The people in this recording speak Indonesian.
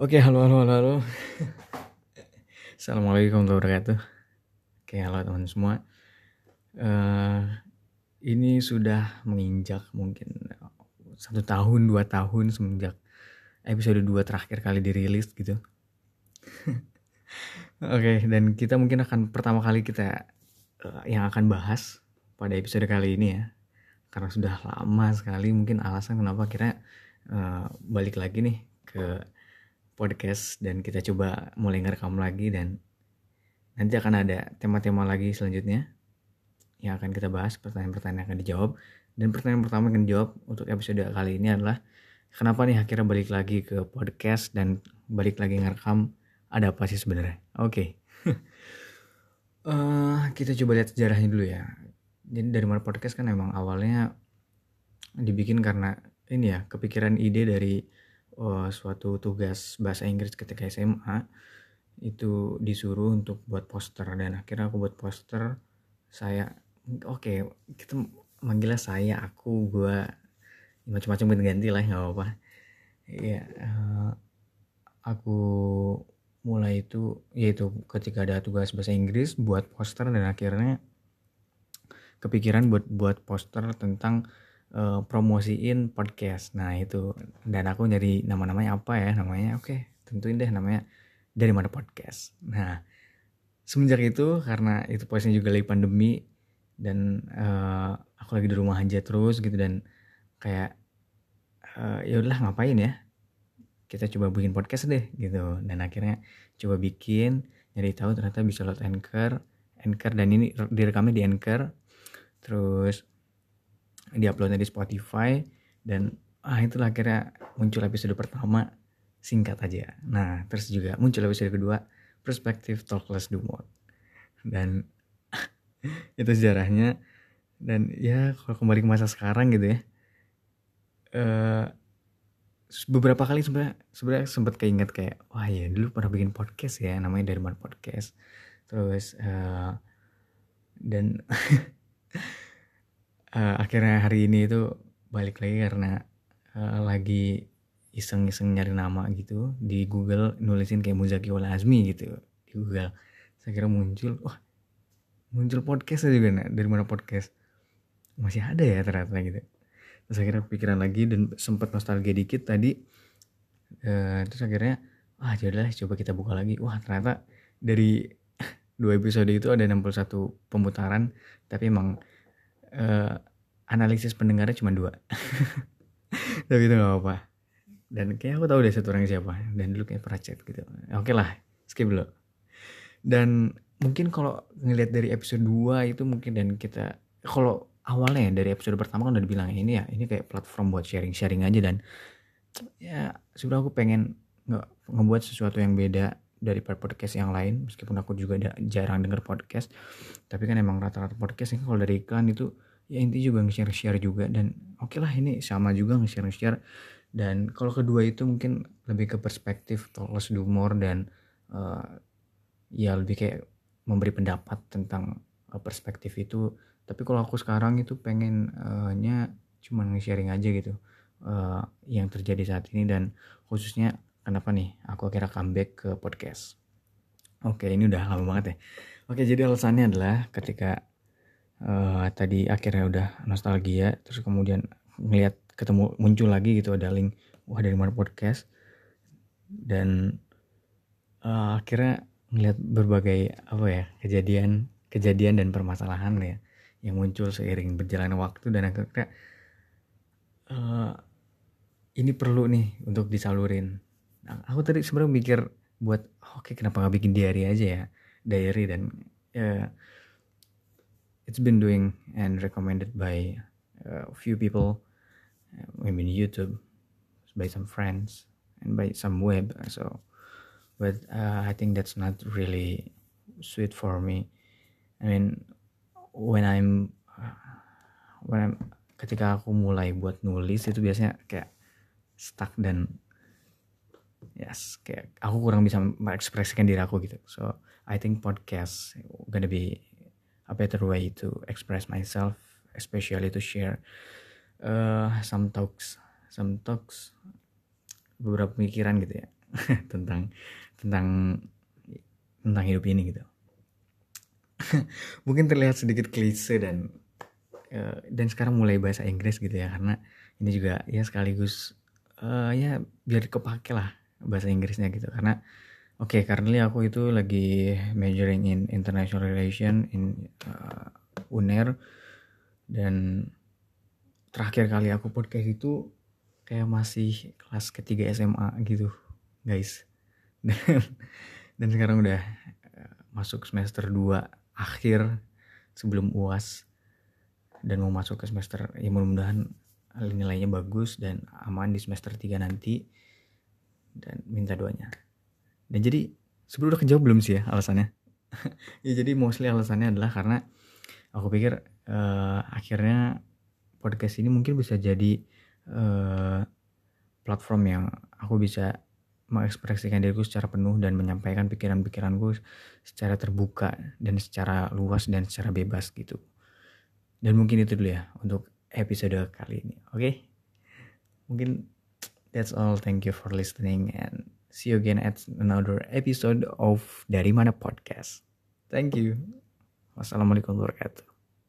Oke, halo, halo, halo, halo. Assalamualaikum warahmatullahi wabarakatuh. Oke, halo teman semua. Uh, ini sudah menginjak mungkin satu tahun, dua tahun semenjak episode 2 terakhir kali dirilis gitu. Oke, dan kita mungkin akan pertama kali kita uh, yang akan bahas pada episode kali ini ya. Karena sudah lama sekali mungkin alasan kenapa kira uh, balik lagi nih ke podcast dan kita coba mulai ngerekam lagi dan nanti akan ada tema-tema lagi selanjutnya yang akan kita bahas, pertanyaan-pertanyaan akan dijawab. Dan pertanyaan pertama yang akan dijawab untuk episode kali ini adalah kenapa nih akhirnya balik lagi ke podcast dan balik lagi ngerekam ada apa sih sebenarnya? Oke. Okay. uh, eh, kita coba lihat sejarahnya dulu ya. Jadi dari mana podcast kan emang awalnya dibikin karena ini ya kepikiran ide dari uh, suatu tugas bahasa Inggris ketika SMA itu disuruh untuk buat poster. Dan akhirnya aku buat poster saya oke okay, kita manggilnya saya aku gue macam-macam ganti lah nggak apa-apa. Ya uh, aku mulai itu yaitu ketika ada tugas bahasa Inggris buat poster dan akhirnya kepikiran buat buat poster tentang uh, promosiin podcast. Nah itu. Dan aku nyari nama-namanya apa ya? Namanya oke okay, tentuin deh namanya dari mana podcast. Nah semenjak itu karena itu posisinya juga lagi pandemi dan uh, aku lagi di rumah aja terus gitu dan kayak uh, ya udahlah ngapain ya? Kita coba bikin podcast deh gitu. Dan akhirnya coba bikin nyari tahu ternyata bisa load anchor. Anchor dan ini direkamnya di anchor. Terus diuploadnya di Spotify dan ah itulah akhirnya muncul episode pertama singkat aja. Nah terus juga muncul episode kedua perspektif talkless dumor dan itu sejarahnya. Dan ya kalau kembali ke masa sekarang gitu ya uh, beberapa kali sebenarnya sebenarnya sempat keinget kayak wah ya dulu pernah bikin podcast ya namanya dari podcast. Terus uh, dan uh, akhirnya hari ini itu balik lagi karena uh, lagi iseng-iseng nyari nama gitu di Google nulisin kayak Muzaki Wal Azmi gitu di Google. Saya kira muncul wah muncul podcast juga nah, dari mana podcast? Masih ada ya ternyata gitu. Terus akhirnya pikiran lagi dan sempat nostalgia dikit tadi. Uh, terus akhirnya wah jadilah ya coba kita buka lagi. Wah ternyata dari dua episode itu ada 61 pemutaran tapi emang uh, analisis pendengarnya cuma dua. Tapi itu gak apa-apa. Dan kayak aku tahu deh satu orang siapa. Dan dulu kayak pernah chat gitu. Oke lah skip dulu. Dan mungkin kalau ngelihat dari episode 2 itu mungkin dan kita kalau awalnya ya, dari episode pertama kan udah dibilang ini ya ini kayak platform buat sharing-sharing aja. Dan ya sudah aku pengen nggak ngebuat sesuatu yang beda dari podcast yang lain meskipun aku juga jarang denger podcast tapi kan emang rata-rata podcast ini kalau dari iklan itu ya intinya juga nge-share-share juga dan oke okay lah ini sama juga nge-share-share. Dan kalau kedua itu mungkin lebih ke perspektif tolong humor dan uh, ya lebih kayak memberi pendapat tentang uh, perspektif itu. Tapi kalau aku sekarang itu pengennya uh, cuma nge-sharing aja gitu uh, yang terjadi saat ini dan khususnya kenapa nih? Aku akhirnya comeback ke podcast. Oke ini udah lama banget ya. Oke jadi alasannya adalah ketika uh, tadi akhirnya udah nostalgia terus kemudian ngeliat ketemu muncul lagi gitu ada link wah dari mana podcast. Dan uh, akhirnya ngeliat berbagai apa ya kejadian kejadian dan permasalahan ya yang muncul seiring berjalannya waktu dan akhirnya uh, ini perlu nih untuk disalurin aku tadi sebenarnya mikir buat oke okay, kenapa nggak bikin diary aja ya? Diary dan uh, it's been doing and recommended by uh, a few people uh, maybe YouTube by some friends and by some web so but uh, I think that's not really sweet for me. I mean when I'm when I'm ketika aku mulai buat nulis itu biasanya kayak stuck dan yes kayak aku kurang bisa mengekspresikan diri aku gitu. So I think podcast gonna be a better way to express myself especially to share uh, some talks some talks beberapa pemikiran gitu ya tentang tentang tentang hidup ini gitu. Mungkin terlihat sedikit klise dan uh, dan sekarang mulai bahasa Inggris gitu ya karena ini juga ya sekaligus uh, ya biar kepake lah bahasa Inggrisnya gitu. Karena oke okay, currently aku itu lagi majoring in international relation in uh, UNER dan terakhir kali aku podcast itu kayak masih kelas ketiga SMA gitu guys. Dan, dan sekarang udah masuk semester 2 akhir sebelum uas dan mau masuk ke semester ya mudah-mudahan nilainya bagus dan aman di semester 3 nanti dan minta doanya dan jadi sebelum udah kejawab belum sih ya alasannya ya jadi mostly alasannya adalah karena aku pikir uh, akhirnya podcast ini mungkin bisa jadi uh, platform yang aku bisa mengekspresikan diriku secara penuh dan menyampaikan pikiran-pikiranku secara terbuka dan secara luas dan secara bebas gitu. Dan mungkin itu dulu ya untuk episode kali ini. Oke? Okay? Mungkin that's all. Thank you for listening and see you again at another episode of Dari Mana Podcast. Thank you. Wassalamualaikum warahmatullahi wabarakatuh.